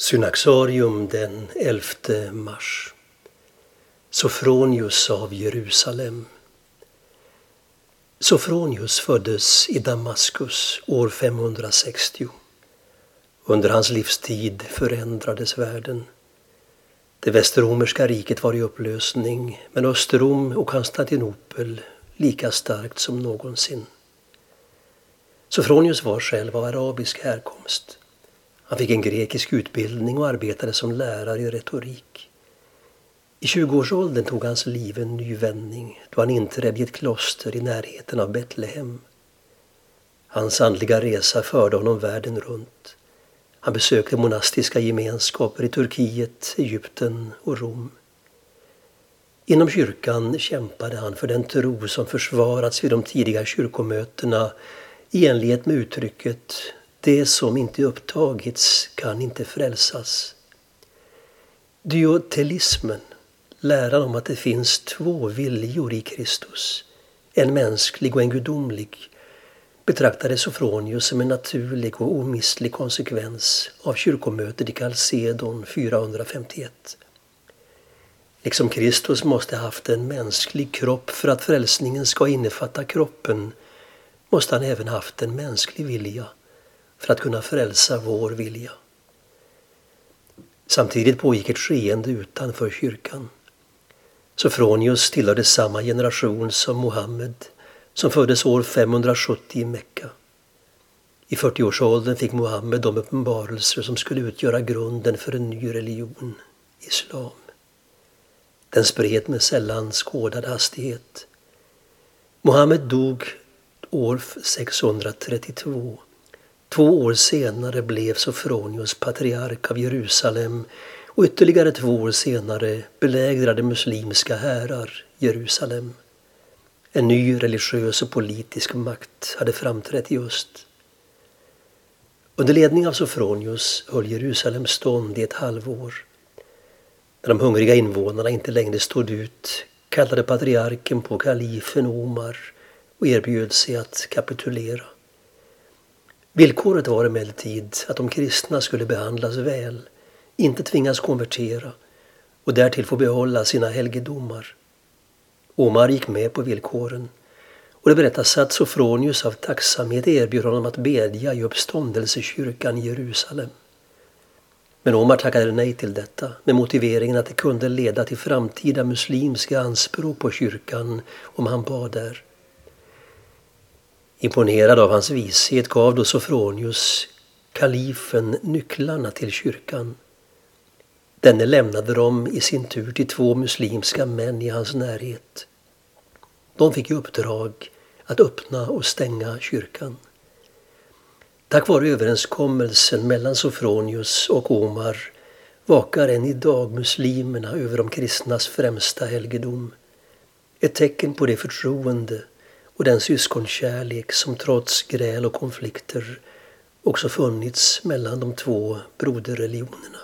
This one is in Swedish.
Synaxarium den 11 mars. Sofronius av Jerusalem. Sofronius föddes i Damaskus år 560. Under hans livstid förändrades världen. Det västromerska riket var i upplösning men Österrom och Konstantinopel lika starkt som någonsin. Sofronius var själv av arabisk härkomst. Han fick en grekisk utbildning och arbetade som lärare i retorik. I 20-årsåldern tog hans liv en ny vändning då han inträdde i ett kloster i närheten av Betlehem. Hans andliga resa förde honom världen runt. Han besökte monastiska gemenskaper i Turkiet, Egypten och Rom. Inom kyrkan kämpade han för den tro som försvarats vid de tidiga kyrkomötena i enlighet med uttrycket det som inte upptagits kan inte frälsas. Dyotelismen, läran om att det finns två viljor i Kristus, en mänsklig och en gudomlig, betraktade Sofronius som en naturlig och omistlig konsekvens av kyrkomötet i Kalsedon 451. Liksom Kristus måste ha haft en mänsklig kropp för att frälsningen ska innefatta kroppen måste han även haft en mänsklig vilja för att kunna frälsa vår vilja. Samtidigt pågick ett skeende utanför kyrkan. Sofronius tillhörde samma generation som Mohammed som föddes år 570 i Mekka. I 40-årsåldern fick Mohammed de uppenbarelser som skulle utgöra grunden för en ny religion, islam. Den spred med sällan skådad hastighet. Mohammed dog år 632 Två år senare blev Sofronius patriark av Jerusalem och ytterligare två år senare belägrade muslimska härar Jerusalem. En ny religiös och politisk makt hade framträtt i öst. Under ledning av Sofronius höll Jerusalem stånd i ett halvår. När de hungriga invånarna inte längre stod ut kallade patriarken på kalifen Omar och erbjöd sig att kapitulera. Villkoret var emellertid att de kristna skulle behandlas väl, inte tvingas konvertera och därtill få behålla sina helgedomar. Omar gick med på villkoren och det berättas att Sofronius av tacksamhet erbjöd honom att bedja i uppståndelsekyrkan i Jerusalem. Men Omar tackade nej till detta med motiveringen att det kunde leda till framtida muslimska anspråk på kyrkan om han bad där. Imponerad av hans vishet gav då Sofronius kalifen nycklarna till kyrkan. Denne lämnade dem i sin tur till två muslimska män i hans närhet. De fick i uppdrag att öppna och stänga kyrkan. Tack vare överenskommelsen mellan Sofronius och Omar vakar än idag muslimerna över de kristnas främsta helgedom. Ett tecken på det förtroende och den syskonkärlek som trots gräl och konflikter också funnits mellan de två broderreligionerna.